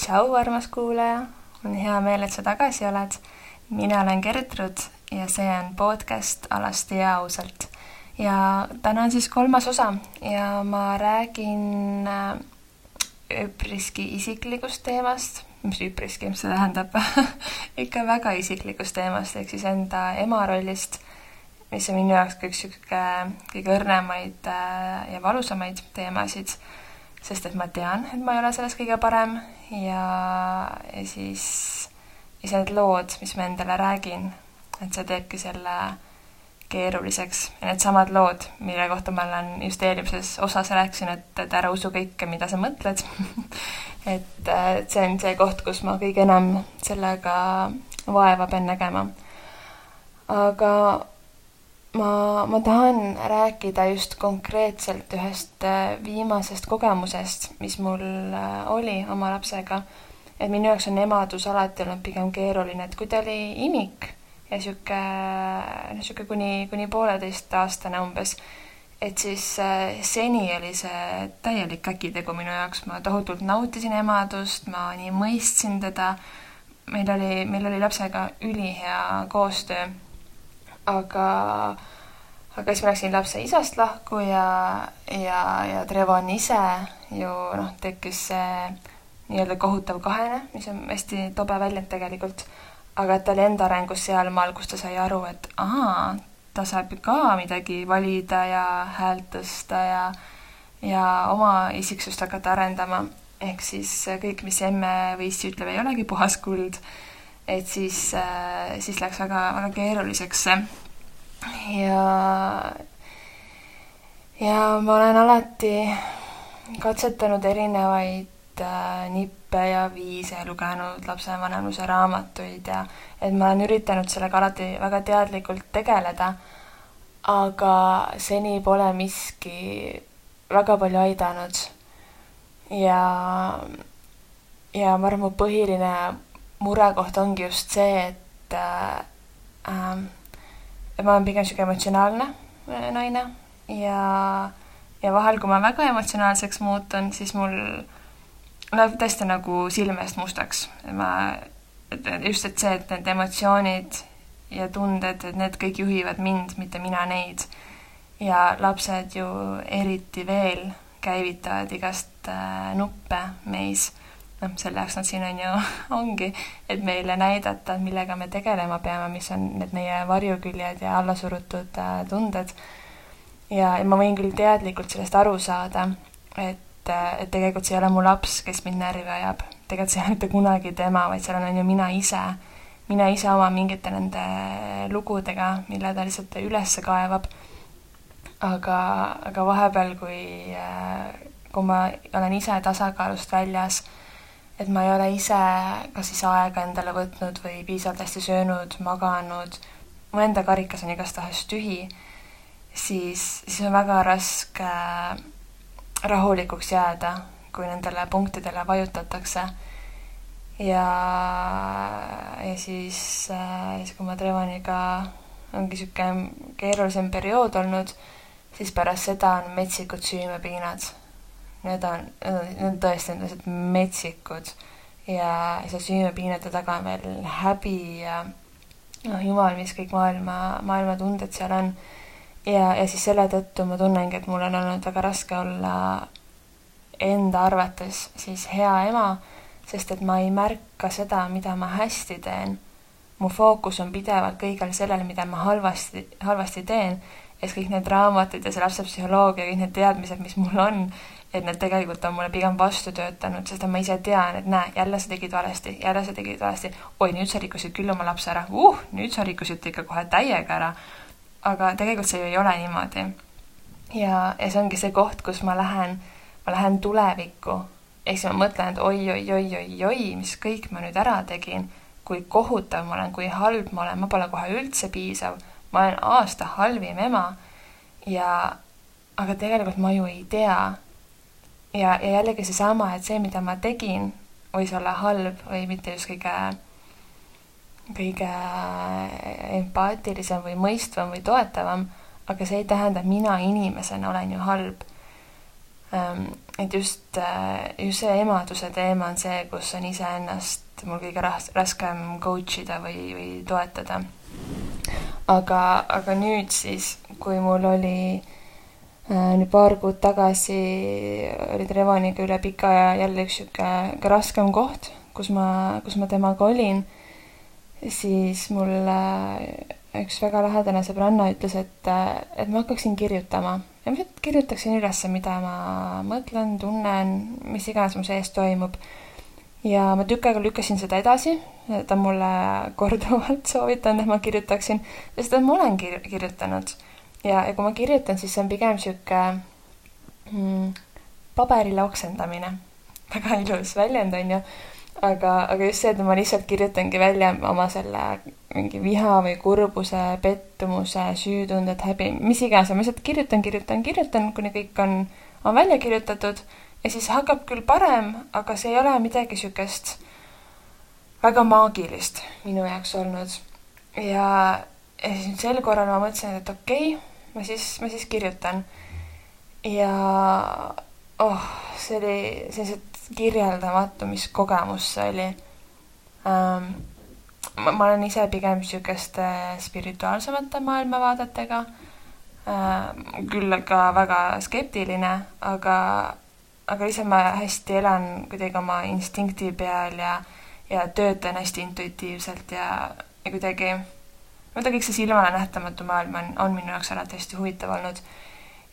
tšau, armas kuulaja, on hea meel, et sa tagasi oled. mina olen Gertrud ja see on podcast Alasti ja ausalt. ja täna on siis kolmas osa ja ma räägin äh, üpriski isiklikust teemast, mis üpriski, see tähendab ikka väga isiklikust teemast, ehk siis enda ema rollist, mis on minu jaoks ka üks niisugune kõige õrnemaid äh, ja valusamaid teemasid sest et ma tean, et ma ei ole selles kõige parem ja, ja siis, siis need lood, mis ma endale räägin, et see teebki selle keeruliseks ja needsamad lood, mille kohta ma olen just eelmises osas rääkisin, et, et ära usu kõike, mida sa mõtled et, et see on see koht, kus ma kõige enam sellega vaeva pean nägema. aga ma, ma tahan rääkida just konkreetselt ühest äh, viimasest kogemusest, mis mul äh, oli oma lapsega. et minu jaoks on emadus alati olnud pigem keeruline, et kui ta oli imik ja sihuke, noh sihuke kuni, kuni pooleteistaastane umbes, et siis äh, seni oli see täielik käkitegu minu jaoks, ma tohutult nautisin emadust, ma nii mõistsin teda. meil oli, meil oli lapsega ülihea koostöö aga, aga siis ma läksin lapse isast lahku ja, ja, ja Trevon ise ju noh, tekkis see nii-öelda kohutav kahene, mis on hästi tobe väljend tegelikult, aga et ta oli enda arengus sealmaal, kus ta sai aru, et ahaa, ta saab ka midagi valida ja häält tõsta ja ja oma isiksust hakata arendama, ehk siis kõik, mis emme või issi ütleb, ei olegi puhas kuld et siis, äh, siis läks väga, väga keeruliseks ja, ja ma olen alati katsetanud erinevaid äh, nippe ja viise, lugenud lapsevanemluse raamatuid ja et ma olen üritanud sellega alati väga teadlikult tegeleda, aga seni pole miski väga palju aidanud. ja, ja ma arvan, mu põhiline murekoht ongi just see, et äh, äh, ma olen pigem niisugune emotsionaalne äh, naine ja, ja vahel, kui ma väga emotsionaalseks muutun, siis mul läheb tõesti nagu silme eest mustaks. ma, just, et see, et need emotsioonid ja tunded, et need kõik juhivad mind, mitte mina neid. ja lapsed ju eriti veel käivitavad igast äh, nuppe meis noh, selle jaoks nad siin on ju, ongi, et meile näidata, millega me tegelema peame, mis on need meie varjuküljed ja allasurutud äh, tunded. ja, ja ma võin küll teadlikult sellest aru saada, et, äh, et tegelikult see ei ole mu laps, kes mind närvi ajab. tegelikult see ei ole mitte kunagi tema, vaid seal on ju mina ise, mina ise oma mingite nende lugudega, mille ta lihtsalt üles kaevab. aga, aga vahepeal, kui, äh, kui ma olen ise tasakaalust väljas et ma ei ole ise kas siis aega endale võtnud või piisavalt hästi söönud, maganud, mu enda karikas on igastahes tühi, siis, siis on väga raske rahulikuks jääda, kui nendele punktidele vajutatakse. ja, ja siis, siis kui ma Trevoniga ongi niisugune keerulisem periood olnud, siis pärast seda on metsikud süümepiinad need on, need on tõesti sellised metsikud ja see süümepiinade taga on veel häbi ja noh, jumal, mis kõik maailma, maailma tunded seal on. ja, ja siis selle tõttu ma tunnengi, et mul on olnud väga raske olla enda arvates siis hea ema, sest et ma ei märka seda, mida ma hästi teen. mu fookus on pidevalt kõigel sellel, mida ma halvasti, halvasti teen, ja siis kõik need raamatud ja see lapsepsühholoogia, kõik need teadmised, mis mul on, et need tegelikult on mulle pigem vastu töötanud, sest ma ise tean, et näe, jälle sa tegid valesti, jälle sa tegid valesti. oi, nüüd sa rikkusid küll oma lapse ära, uh, nüüd sa rikkusid ikka kohe täiega ära. aga tegelikult see ju ei ole niimoodi. ja, ja see ongi see koht, kus ma lähen, ma lähen tulevikku. ehk siis ma mõtlen, et oi-oi-oi-oi-oi, mis kõik ma nüüd ära tegin, kui kohutav ma olen, kui halb ma olen, ma pole kohe üldse piisav, ma olen aasta halvim ema ja aga tegelikult ma ju ei tea ja, ja jällegi seesama, et see, mida ma tegin, võis olla halb või mitte just kõige, kõige empaatilisem või mõistvam või toetavam, aga see ei tähenda, et mina inimesena olen ju halb. ähm, et just, äh, just see emaduse teema on see, kus on iseennast mul kõige ras-, raskem coach ida või, või toetada. aga, aga nüüd siis, kui mul oli äh, nüüd paar kuud tagasi oli Trevoniga üle pika aja jälle üks niisugune ka raskem koht, kus ma, kus ma temaga olin, siis mulle üks väga lähedane sõbranna ütles, et, et ma hakkaksin kirjutama ja ma kirjutaksin üles, mida ma mõtlen, tunnen, mis iganes mu sees toimub. ja ma tükk aega lükkasin seda edasi, ta mulle korduvalt soovitanud, et ma kirjutaksin, sest et ma olen kir-, kirjutanud. Ja, ja kui ma kirjutan, siis see on pigem niisugune mm, paberile oksendamine. väga ilus väljend, on ju aga, aga just see, et ma lihtsalt kirjutangi välja oma selle mingi viha või kurbuse, pettumuse, süütunded, häbi, mis iganes, ma lihtsalt kirjutan, kirjutan, kirjutan, kuni kõik on, on välja kirjutatud ja siis hakkab küll parem, aga see ei ole midagi niisugust väga maagilist minu jaoks olnud. ja, ja siis sel korral ma mõtlesin, et okei okay,, ma siis, ma siis kirjutan. ja oh, see oli sellised kirjeldamatu, mis kogemus see oli ähm,. ma, ma olen ise pigem niisuguste spirituaalsemate maailmavaadetega ähm,, küll ka väga skeptiline, aga, aga lihtsalt ma hästi elan kuidagi oma instinkti peal ja, ja töötan hästi intuitiivselt ja, ja kuidagi tea, kõik see silmale nähtamatu maailm on, on minu jaoks alati hästi huvitav olnud.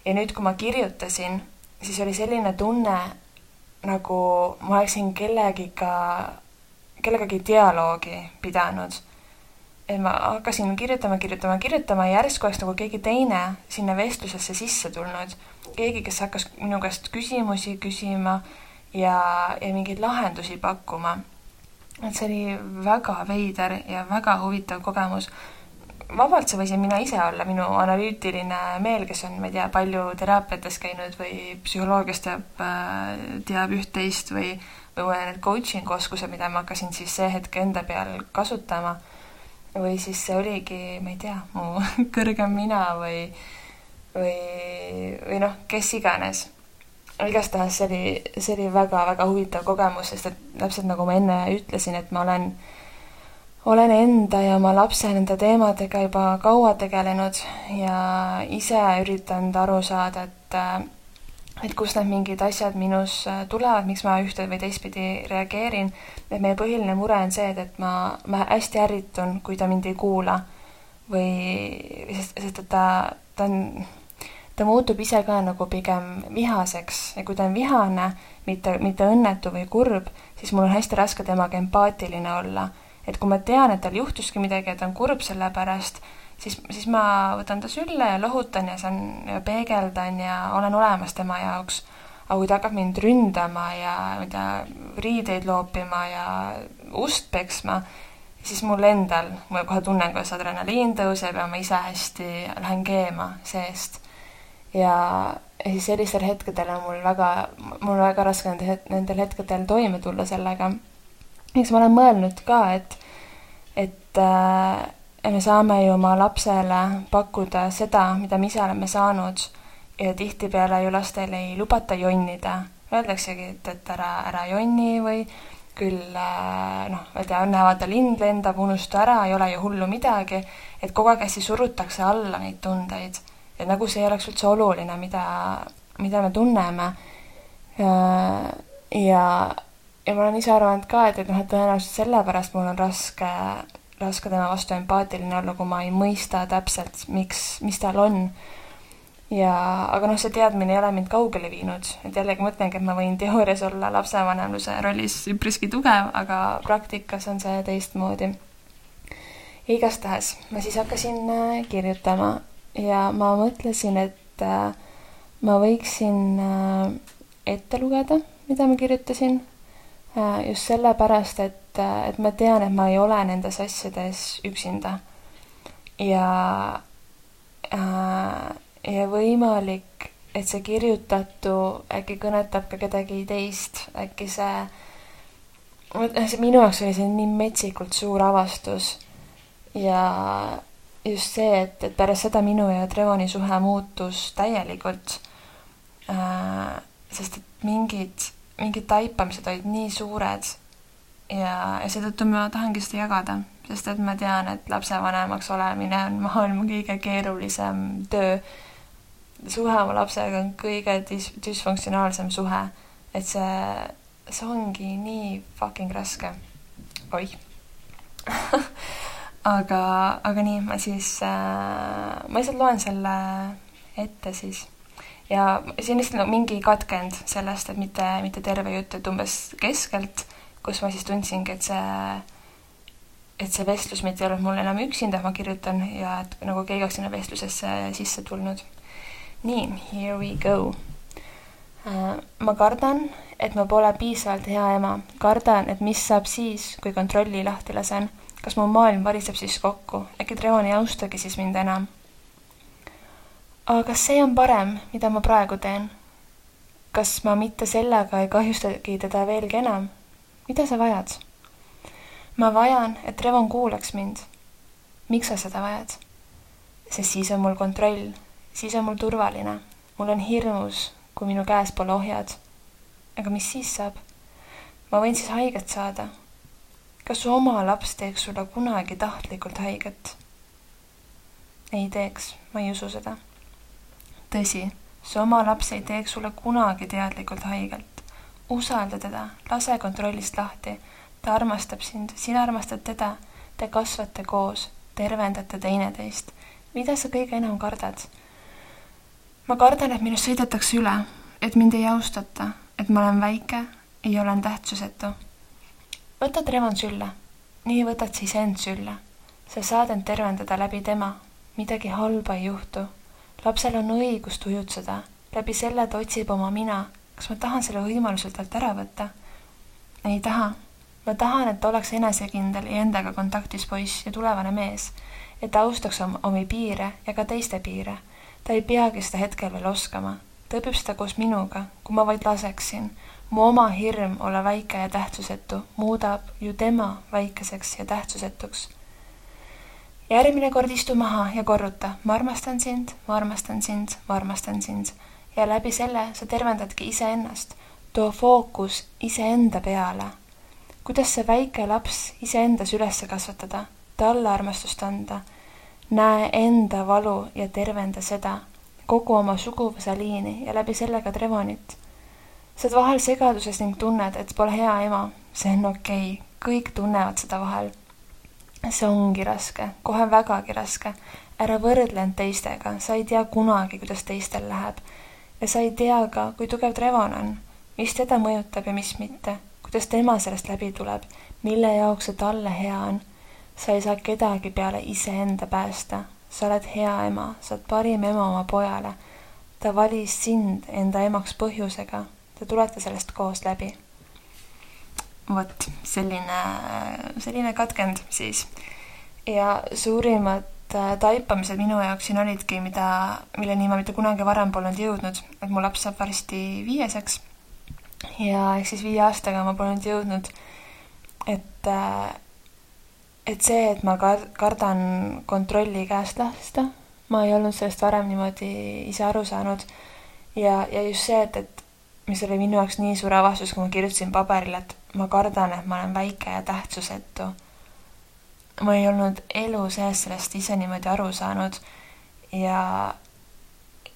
ja nüüd, kui ma kirjutasin, siis oli selline tunne, nagu ma oleksin kellegiga, kellegagi dialoogi pidanud. et ma hakkasin kirjutama, kirjutama, kirjutama ja järsku oleks nagu keegi teine sinna vestlusesse sisse tulnud. keegi, kes hakkas minu käest küsimusi küsima ja, ja mingeid lahendusi pakkuma. et see oli väga veider ja väga huvitav kogemus vabalt see võisin mina ise olla, minu analüütiline meel, kes on, ma ei tea, palju teraapiates käinud või psühholoogias teab, äh, teab üht-teist või, või need coaching oskused, mida ma hakkasin siis see hetk enda peal kasutama. või siis see oligi, ma ei tea, mu kõrgem mina või, või, või noh, kes iganes. igastahes see oli, see oli väga-väga huvitav kogemus, sest et täpselt nagu ma enne ütlesin, et ma olen äh, olen enda ja oma lapse nende teemadega juba kaua tegelenud ja ise üritanud aru saada, et et kust need mingid asjad minus tulevad, miks ma ühte või teistpidi reageerin. et meie põhiline mure on see, et, et ma, ma hästi ärritun, kui ta mind ei kuula. Või sest, sest et ta, ta on, ta muutub ise ka nagu pigem vihaseks. Ja kui ta on vihane, mitte, mitte õnnetu või kurb, siis mul on hästi raske temaga empaatiline olla et kui ma tean, et tal juhtuski midagi ja ta on kurb selle pärast, siis, siis ma võtan ta sülle ja lohutan ja saan ja peegeldan ja olen olemas tema jaoks. aga kui ta hakkab mind ründama ja ma ei tea, riideid loopima ja ust peksma, siis mul endal, ma kohe tunnen, kuidas adrenaliin tõuseb ja ma ise hästi lähen keema seest. ja, siis sellistel hetkedel on mul väga, mul väga raske nende, nendel hetkedel toime tulla sellega eks ma olen mõelnud ka, et, et äh, me saame ju oma lapsele pakkuda seda, mida me ise oleme saanud ja tihtipeale ju lastel ei lubata jonnida. Öeldaksegi, et, et ära, ära jonni või küll äh, noh, ma ei tea, näevad, lind lendab, unusta ära, ei ole ju hullu midagi, et kogu aeg hästi surutakse alla neid tundeid. et nagu see ei oleks üldse oluline, mida, mida me tunneme. ja, ja ma olen ise arvanud ka, et, et noh, et tõenäoliselt sellepärast mul on raske, raske tema vastu empaatiline olla, kui ma ei mõista täpselt, miks, mis tal on. ja, aga noh, see teadmine ei ole mind kaugele viinud, et jällegi mõtlengi, et ma võin teoorias olla lapsevanemluse rollis üpriski tugev, aga praktikas on see teistmoodi. igastahes ma siis hakkasin äh, kirjutama ja ma mõtlesin, et äh, ma võiksin äh, ette lugeda, mida ma kirjutasin just sellepärast, et, äh, et ma tean, et ma ei ole nendes asjades üksinda. ja, äh, ja võimalik, et see kirjutatu äkki kõnetab ka kedagi teist, äkki see, see minu jaoks oli see nii metsikult suur avastus ja just see, et, et pärast seda minu ja Trevoni suhe muutus täielikult äh,. sest et mingid, mingid taipamised olid nii suured ja, ja seetõttu ma tahangi seda jagada, sest et ma tean, et lapsevanemaks olemine on maailma kõige keerulisem töö. suhe oma lapsega on kõige dis-, düsfunktsionaalsem suhe, et see, see ongi nii fucking raske. oih aga, aga nii, ma siis äh,, ma lihtsalt loen selle ette siis. Ja siin lihtsalt no, mingi katkend sellest, et mitte, mitte terve jutt, et umbes keskelt, kus ma siis tundsingi, et see, et see vestlus mitte ei olnud mul enam üksinda, ma kirjutan ja et nagu keegi oleks sinna vestlusesse sisse tulnud. nii, here we go äh, ma kardan, et ma pole piisavalt hea ema. kardan, et mis saab siis, kui kontrolli lahti lasen kas mu maailm variseb siis kokku, äkki Trevon ei austagi siis mind enam? Aga see on parem, mida ma praegu teen? kas ma mitte sellega ei kahjustagi teda veelgi enam? mida sa vajad? ma vajan, et Trevon kuulaks mind. miks sa seda vajad? sest siis on mul kontroll, siis on mul turvaline, mul on hirmus, kui minu käes pole ohjad. aga mis siis saab? ma võin siis haiget saada kas su oma laps teeks sulle kunagi tahtlikult haiget? ei teeks, ma ei usu seda. Tõsi, su oma laps ei teeks sulle kunagi teadlikult haiget. usalda teda, lase kontrollist lahti. ta armastab sind, sina armastad teda. Te kasvate koos, tervendate teineteist. mida sa kõige enam kardad? ma kardan, et minust sõidetakse üle, et mind ei austata, et ma olen väike ja olen tähtsusetu võtad Revon sülle, nii võtad sa iseend sülle. sa saad end tervendada läbi tema, midagi halba ei juhtu. Lapsel on õigus tujutseda, läbi selle ta otsib oma mina. kas ma tahan selle võimaluse talt ära võtta? ei taha. ma tahan, et ta oleks enesekindel ja endaga kontaktis poiss ja tulevane mees, et ta austaks oma, omi piire ja ka teiste piire. ta ei peagi seda hetkel veel oskama, ta õpib seda koos minuga, kui ma vaid laseksin mu oma hirm olla väike ja tähtsusetu muudab ju tema väikeseks ja tähtsusetuks. Järgmine kord istu maha ja korruta, ma armastan sind, ma armastan sind, ma armastan sind ja läbi selle sa tervendadki iseennast. too fookus iseenda peale. kuidas see väike laps iseendas üles kasvatada, talle armastust anda. näe enda valu ja tervenda seda, kogu oma suguvõsa liini ja läbi selle ka Trevonit sa oled vahel segaduses ning tunned, et pole hea ema. see on okei okay., kõik tunnevad seda vahel. See ongi raske, kohe vägagi raske. ära võrdle end teistega, sa ei tea kunagi, kuidas teistel läheb. ja sa ei tea ka, kui tugev Trevon on, mis teda mõjutab ja mis mitte, kuidas tema sellest läbi tuleb, mille jaoks see talle hea on. sa ei saa kedagi peale iseenda päästa, sa oled hea ema, sa oled parim ema oma pojale. ta valis sind enda emaks põhjusega te tulete sellest koos läbi. Vot selline, selline katkend siis. ja suurimad äh, taipamised minu jaoks siin olidki, mida, milleni ma mitte kunagi varem polnud jõudnud, et mu laps saab varsti viieseks. ja ehk siis viie aastaga ma polnud jõudnud, et, äh, et see, et ma kar-, kardan kontrolli käest lasta, ma ei olnud sellest varem niimoodi ise aru saanud. ja, ja just see, et, et mis oli minu jaoks nii suur avastus, kui ma kirjutasin paberile, et ma kardan, et ma olen väike ja tähtsusetu. ma ei olnud elu sees sellest ise niimoodi aru saanud ja,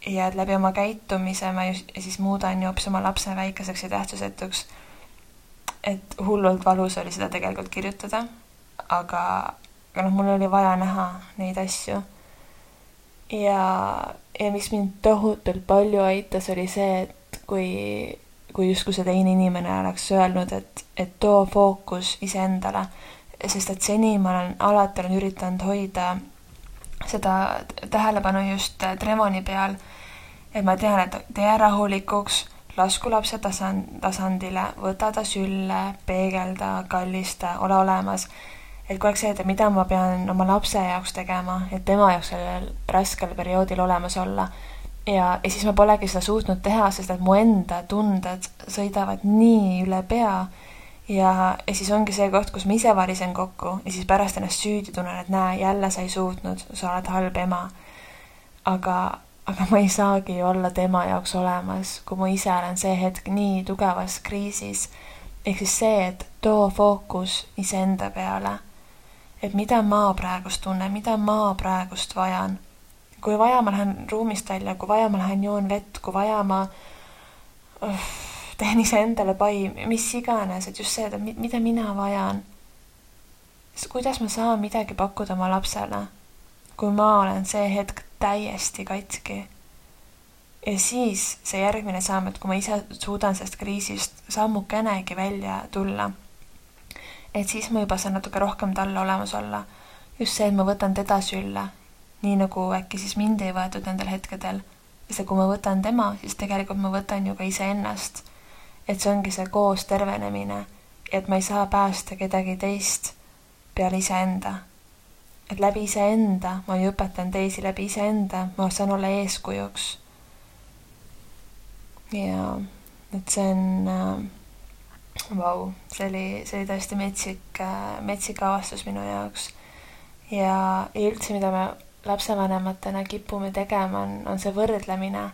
ja et läbi oma käitumise ma just, siis muudan ju hoopis oma lapse väikeseks ja tähtsusetuks. et hullult valus oli seda tegelikult kirjutada, aga, aga noh, mul oli vaja näha neid asju. ja, ja mis mind tohutult palju aitas, oli see, et kui, kui justkui see teine inimene oleks öelnud, et, et too fookus iseendale, sest et seni ma olen alati olen üritanud hoida seda tähelepanu just Tremoni peal, et ma tean, et tee rahulikuks, lasku lapse tasand, tasandile, võta ta sülle, peegelda, kallista, ole olemas. et kogu aeg see, et mida ma pean oma lapse jaoks tegema, et tema jaoks sellel raskel perioodil olemas olla ja, ja siis ma polegi seda suutnud teha, sest et mu enda tunded sõidavad nii üle pea ja, ja siis ongi see koht, kus ma ise varisen kokku ja siis pärast ennast süüdi tunnen, et näe, jälle sa ei suutnud, sa oled halb ema. aga, aga ma ei saagi ju olla tema jaoks olemas, kui ma ise olen see hetk nii tugevas kriisis. ehk siis see, et too fookus iseenda peale. et mida ma praegust tunnen, mida ma praegust vajan. Kui vaja, ma lähen ruumist välja, kui vaja, ma lähen joon vett, kui vaja, ma uh, teen iseendale pai, mis iganes, et just see, et mida mina vajan. kuidas ma saan midagi pakkuda oma lapsele, kui ma olen see hetk täiesti katki. ja siis see järgmine samm, et kui ma ise suudan sellest kriisist sammukenegi välja tulla, et siis ma juba saan natuke rohkem talle olemas olla. just see, et ma võtan teda sülle, nii nagu äkki siis mind ei võetud nendel hetkedel. sest kui ma võtan tema, siis tegelikult ma võtan ju ka iseennast. et see ongi see koos tervenemine, et ma ei saa päästa kedagi teist peale iseenda et läbi iseenda ma ju õpetan teisi, läbi iseenda ma saan olla eeskujuks. ja et see on äh,, vau, see oli, see oli tõesti metsik äh,, metsik avastus minu jaoks. ja, ja üldse, mida me lapsevanematena kipume tegema, on, on see võrdlemine.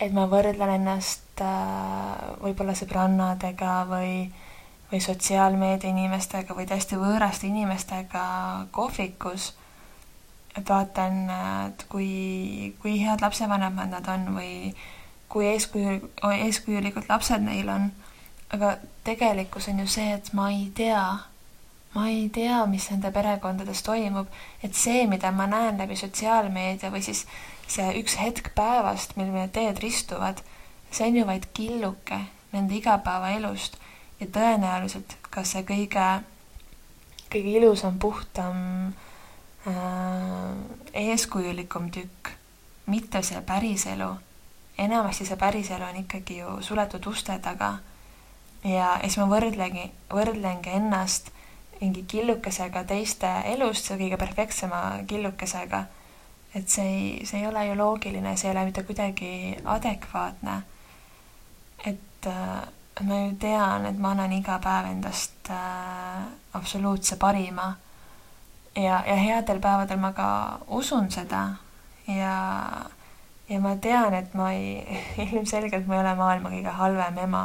et ma võrdlen ennast äh, võib-olla sõbrannadega või või sotsiaalmeedia inimestega või täiesti võõraste inimestega kohvikus, et vaatan, et kui, kui head lapsevanemad nad on või kui eeskuju, eeskujulikud lapsed neil on. aga tegelikkus on ju see, et ma ei tea, ma ei tea, mis nende perekondades toimub, et see, mida ma näen läbi sotsiaalmeedia või siis see üks hetk päevast, mil meie teed ristuvad, see on ju vaid killuke nende igapäevaelust ja tõenäoliselt ka see kõige, kõige ilusam, puhtam äh,, eeskujulikum tükk, mitte see päriselu. enamasti see päriselu on ikkagi ju suletud uste taga. ja, ja siis ma võrdlengi, võrdlengi ennast mingi killukesega teiste elust, see kõige perfektsema killukesega. et see ei, see ei ole ju loogiline, see ei ole mitte kuidagi adekvaatne. et äh, ma ju tean, et ma annan iga päev endast äh, absoluutse parima. ja, ja headel päevadel ma ka usun seda ja, ja ma tean, et ma ei, ilmselgelt ma ei ole maailma kõige halvem ema.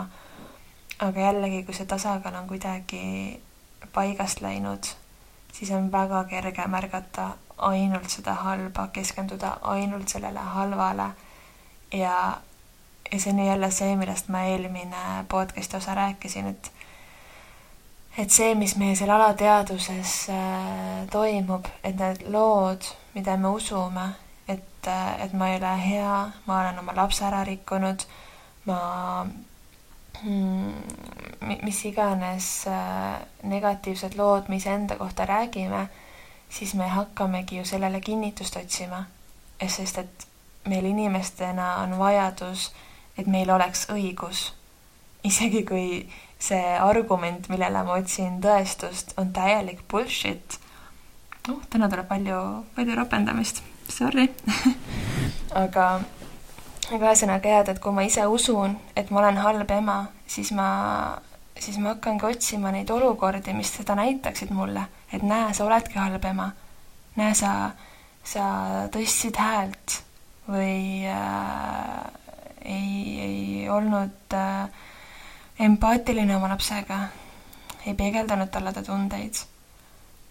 aga jällegi, kui see tasakaal on kuidagi paigast läinud, siis on väga kerge märgata ainult seda halba, keskenduda ainult sellele halvale. Ja ja see on jälle see, millest ma eelmine podcast'i osa rääkisin, et et see, mis meie seal alateadvuses äh, toimub, et need lood, mida me usume, et äh,, et ma ei ole hea, ma olen oma lapse ära rikkunud, ma mis iganes äh, negatiivsed lood me iseenda kohta räägime, siis me hakkamegi ju sellele kinnitust otsima. sest et meil inimestena on vajadus et meil oleks õigus. isegi kui see argument, millele ma otsin tõestust, on täielik bullshit. noh, täna tuleb palju, palju ropendamist, sorry aga, aga ühesõnaga jah, et kui ma ise usun, et ma olen halb ema, siis ma, siis ma hakkangi otsima neid olukordi, mis seda näitaksid mulle, et näe, sa oledki halb ema. näe, sa, sa tõstsid häält või äh, ei, ei olnud äh, empaatiline oma lapsega, ei peegeldanud talle ta tundeid.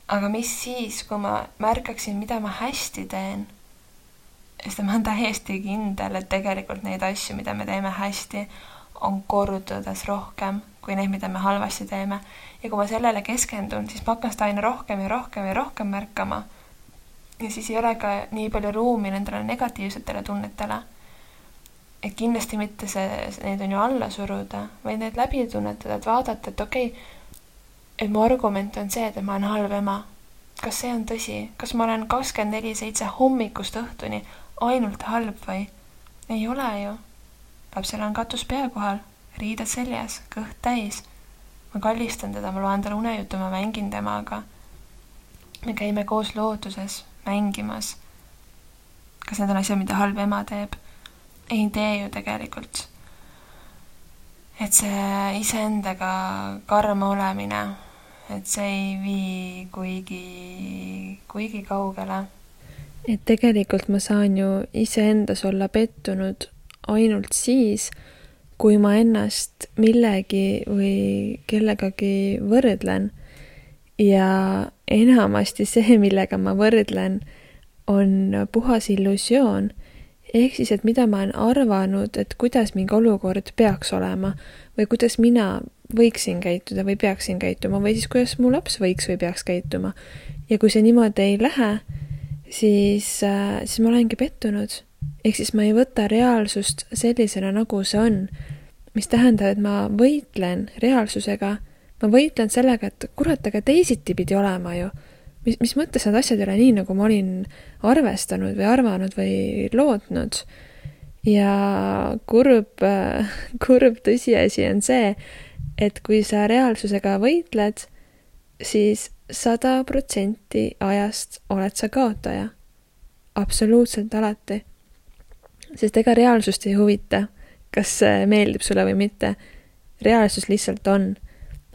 aga mis siis, kui ma märkaksin, mida ma hästi teen, sest ma olen täiesti kindel, et tegelikult neid asju, mida me teeme hästi, on kordades rohkem kui neid, mida me halvasti teeme. ja kui ma sellele keskendun, siis ma hakkan seda aina rohkem ja rohkem ja rohkem märkama. ja siis ei ole ka nii palju ruumi nendele negatiivsetele tunnetele et kindlasti mitte see, neid on ju alla suruda, vaid need läbi tunnetada, et vaadata, et okei okay,, et mu argument on see, et ma olen halb ema. kas see on tõsi, kas ma olen kakskümmend neli seitse hommikust õhtuni ainult halb või? ei ole ju. lapsel on katus pea kohal, riided seljas, kõht täis. ma kallistan teda, ma loen talle unejutu, ma mängin temaga. me käime koos looduses mängimas. kas need on asjad, mida halb ema teeb? ei tee ju tegelikult. et see iseendaga karm olemine, et see ei vii kuigi, kuigi kaugele. Et tegelikult ma saan ju iseendas olla pettunud ainult siis, kui ma ennast millegi või kellegagi võrdlen ja enamasti see, millega ma võrdlen, on puhas illusioon. ehk siis, et mida ma olen arvanud, et kuidas mingi olukord peaks olema või kuidas mina võiksin käituda või peaksin käituma või siis kuidas mu laps võiks või peaks käituma. ja kui see niimoodi ei lähe, siis äh,, siis ma olengi pettunud. ehk siis ma ei võta reaalsust sellisena, nagu see on. mis tähendab, et ma võitlen reaalsusega, ma võitlen sellega, et kurat, aga teisiti pidi olema ju. mis, mis mõttes need asjad ei ole nii, nagu ma olin arvestanud või arvanud või lootnud. ja kurb, kurb tõsiasi on see, et kui sa reaalsusega võitled, siis sada protsenti ajast oled sa kaotaja. absoluutselt alati. sest ega reaalsust ei huvita, kas see meeldib sulle või mitte. reaalsus lihtsalt on.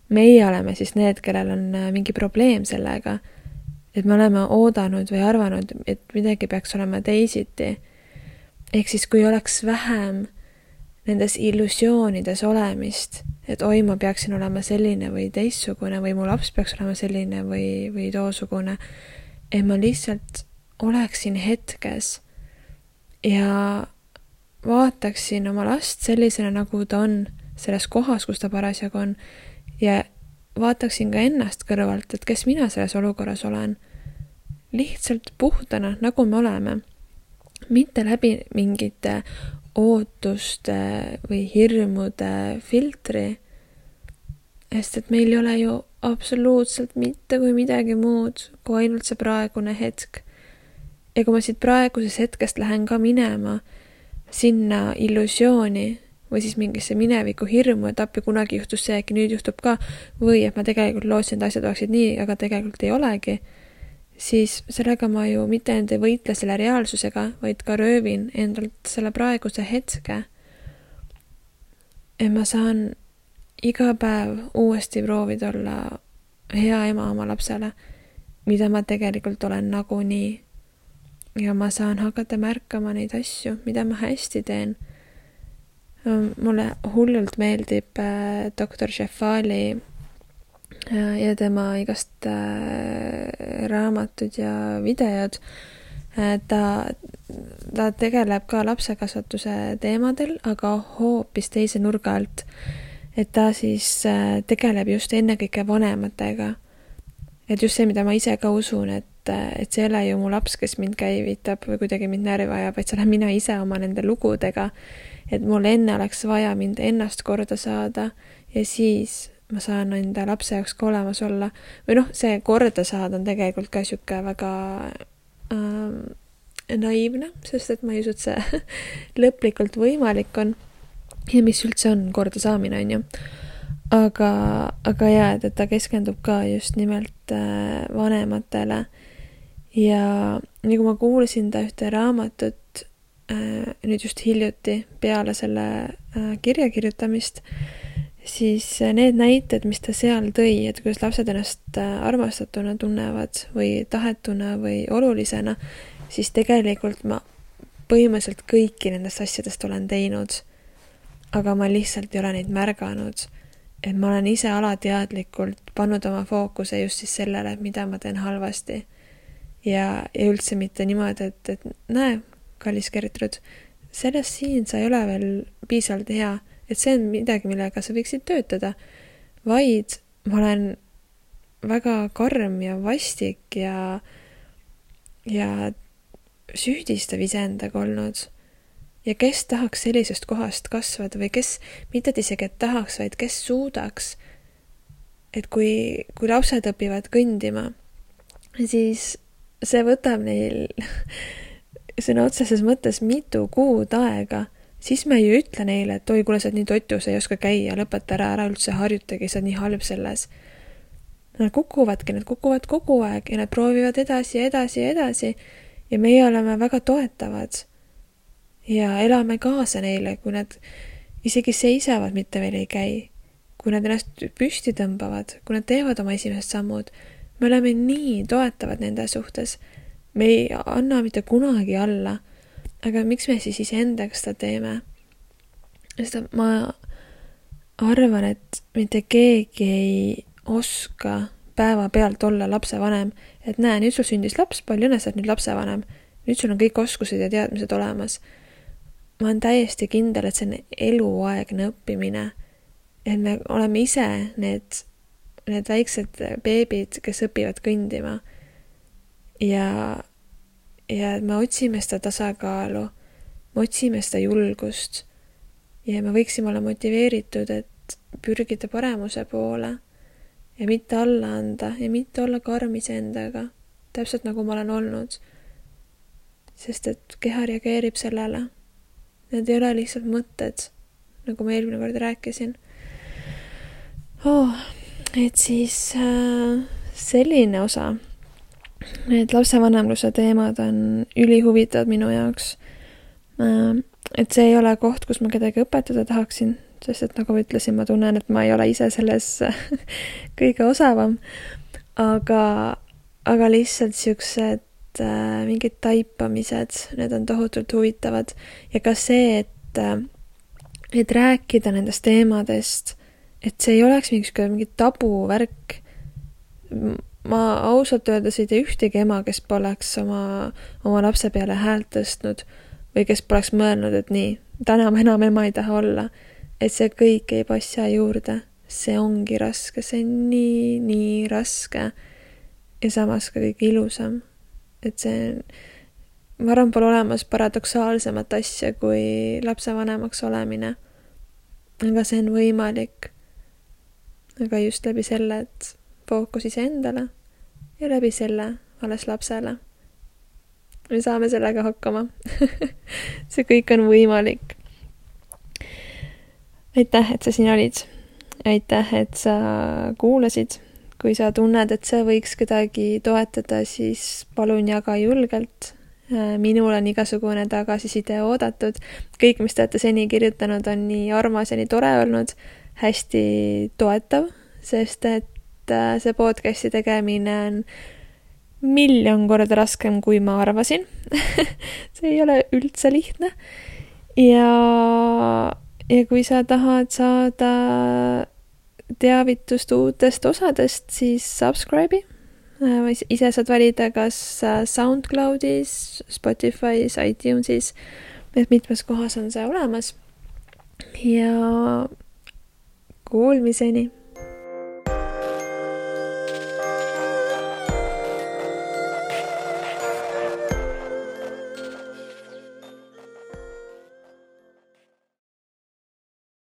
meie oleme siis need, kellel on äh, mingi probleem sellega, et me oleme oodanud või arvanud, et midagi peaks olema teisiti. ehk siis, kui oleks vähem nendes illusioonides olemist et oi, ma peaksin olema selline või teistsugune või mu laps peaks olema selline või, või toosugune. et ma lihtsalt oleksin hetkes ja vaataksin oma last sellisena, nagu ta on, selles kohas, kus ta parasjagu on, ja vaataksin ka ennast kõrvalt, et kes mina selles olukorras olen. lihtsalt puhtana, nagu me oleme. mitte läbi mingite ootuste või hirmude filtri, sest et meil ei ole ju absoluutselt mitte kui midagi muud kui ainult see praegune hetk. ja kui ma siit praegusest hetkest lähen ka minema sinna illusiooni või siis mingisse mineviku hirmu, et appi kunagi juhtus see, äkki nüüd juhtub ka, või et ma tegelikult lootsin, et asjad oleksid nii, aga tegelikult ei olegi siis sellega ma ju mitte ainult ei võitle selle reaalsusega, vaid ka röövin endalt selle praeguse hetke. et ma saan iga päev uuesti proovida olla hea ema oma lapsele, mida ma tegelikult olen nagunii. ja ma saan hakata märkama neid asju, mida ma hästi teen. mulle hullult meeldib äh, doktor Šefali ja tema igast äh, raamatud ja videod. Äh, ta, ta tegeleb ka lapsekasvatuse teemadel, aga hoopis teise nurga alt. et ta siis äh, tegeleb just ennekõike vanematega. et just see, mida ma ise ka usun, et, et see ei ole ju mu laps, kes mind käivitab või kuidagi mind närvi ajab, vaid see olen mina ise oma nende lugudega. et mul enne oleks vaja mind ennast korda saada ja siis ma saan enda lapse jaoks ka olemas olla. või noh, see korda saada on tegelikult ka niisugune väga ähm, naiivne, sest et ma ei usu, et see lõplikult võimalik on. ja mis üldse on kordasaamine, on ju. aga, aga jaa, et, et ta keskendub ka just nimelt äh, vanematele. ja nagu ma kuulasin ta ühte raamatut äh, nüüd just hiljuti peale selle äh, kirja kirjutamist siis äh, need näited, mis ta seal tõi, et kuidas lapsed ennast äh, armastatuna tunnevad või tahetuna või olulisena, siis tegelikult ma põhimõtteliselt kõiki nendest asjadest olen teinud. aga ma lihtsalt ei ole neid märganud. et ma olen ise alateadlikult pannud oma fookuse just siis sellele, mida ma teen halvasti. ja, ja üldse mitte niimoodi, et, et näe, kallis Gertrud, selles siin sa ei ole veel piisavalt hea et see on midagi, millega sa võiksid töötada, vaid ma olen väga karm ja vastik ja, ja süüdistav iseendaga olnud. ja kes tahaks sellisest kohast kasvada või kes, mitte et isegi, et tahaks, vaid kes suudaks, et kui, kui lapsed õpivad kõndima, siis see võtab neil sõna otseses mõttes mitu kuud aega siis me ei ütle neile, et oi, kuule, sa oled nii totu, sa ei oska käia, lõpeta ära, ära üldse harjutagi, sa oled nii halb selles. Nad kukuvadki, nad kukuvad kogu aeg ja nad proovivad edasi ja edasi ja edasi ja meie oleme väga toetavad. ja elame kaasa neile, kui nad isegi seisavad, mitte veel ei käi. kui nad ennast püsti tõmbavad, kui nad teevad oma esimesed sammud, me oleme nii toetavad nende suhtes me ei anna mitte kunagi alla. Aga miks me siis iseendaga seda teeme? sest ma arvan, et mitte keegi ei oska päevapealt olla lapsevanem, et näe, nüüd sul sündis laps, palju õnne, sa oled nüüd lapsevanem. nüüd sul on kõik oskused ja teadmised olemas. ma olen täiesti kindel, et see on eluaegne õppimine. et me oleme ise need, need väiksed beebid, kes õpivad kõndima. ja, ja me otsime seda tasakaalu, me otsime seda julgust ja me võiksime olla motiveeritud, et pürgida paremuse poole ja mitte alla anda ja mitte olla karm iseendaga, täpselt nagu ma olen olnud. sest et keha reageerib sellele. Need ei ole lihtsalt mõtted, nagu ma eelmine kord rääkisin oh,. et siis äh, selline osa. Need lapsevanemluse teemad on ülihuvitavad minu jaoks et see ei ole koht, kus ma kedagi õpetada tahaksin, sest et nagu ma ütlesin, ma tunnen, et ma ei ole ise selles kõige osavam. aga, aga lihtsalt siuksed äh, mingid taipamised, need on tohutult huvitavad ja ka see, et äh,, et rääkida nendest teemadest, et see ei oleks mingisugune mingi tabuvärk. Ma ausalt öeldes ei tea ühtegi ema, kes poleks oma, oma lapse peale häält tõstnud või kes poleks mõelnud, et nii, täna ma enam ema ei taha olla et see kõik ei passa juurde, see ongi raske, see on nii, nii raske ja samas ka kõige ilusam. et see, ma arvan, pole olemas paradoksaalsemat asja kui lapsevanemaks olemine. aga see on võimalik. aga just läbi selle, et fookus iseendale ja läbi selle alles lapsele. me saame sellega hakkama see kõik on võimalik aitäh, et sa siin olid. aitäh, et sa kuulasid. kui sa tunned, et see võiks kedagi toetada, siis palun jaga julgelt. Minul on igasugune tagasiside oodatud. kõik, mis te olete seni kirjutanud, on nii armas ja nii tore olnud, hästi toetav, sest et äh, see podcast'i tegemine on miljon korda raskem, kui ma arvasin see ei ole üldse lihtne. ja ja kui sa tahad saada teavitust uutest osadest, siis subscribe'i. Äh, ise saad valida, kas äh, SoundCloudis, Spotify's, iTunesis, et mitmes kohas on see olemas. ja kuulmiseni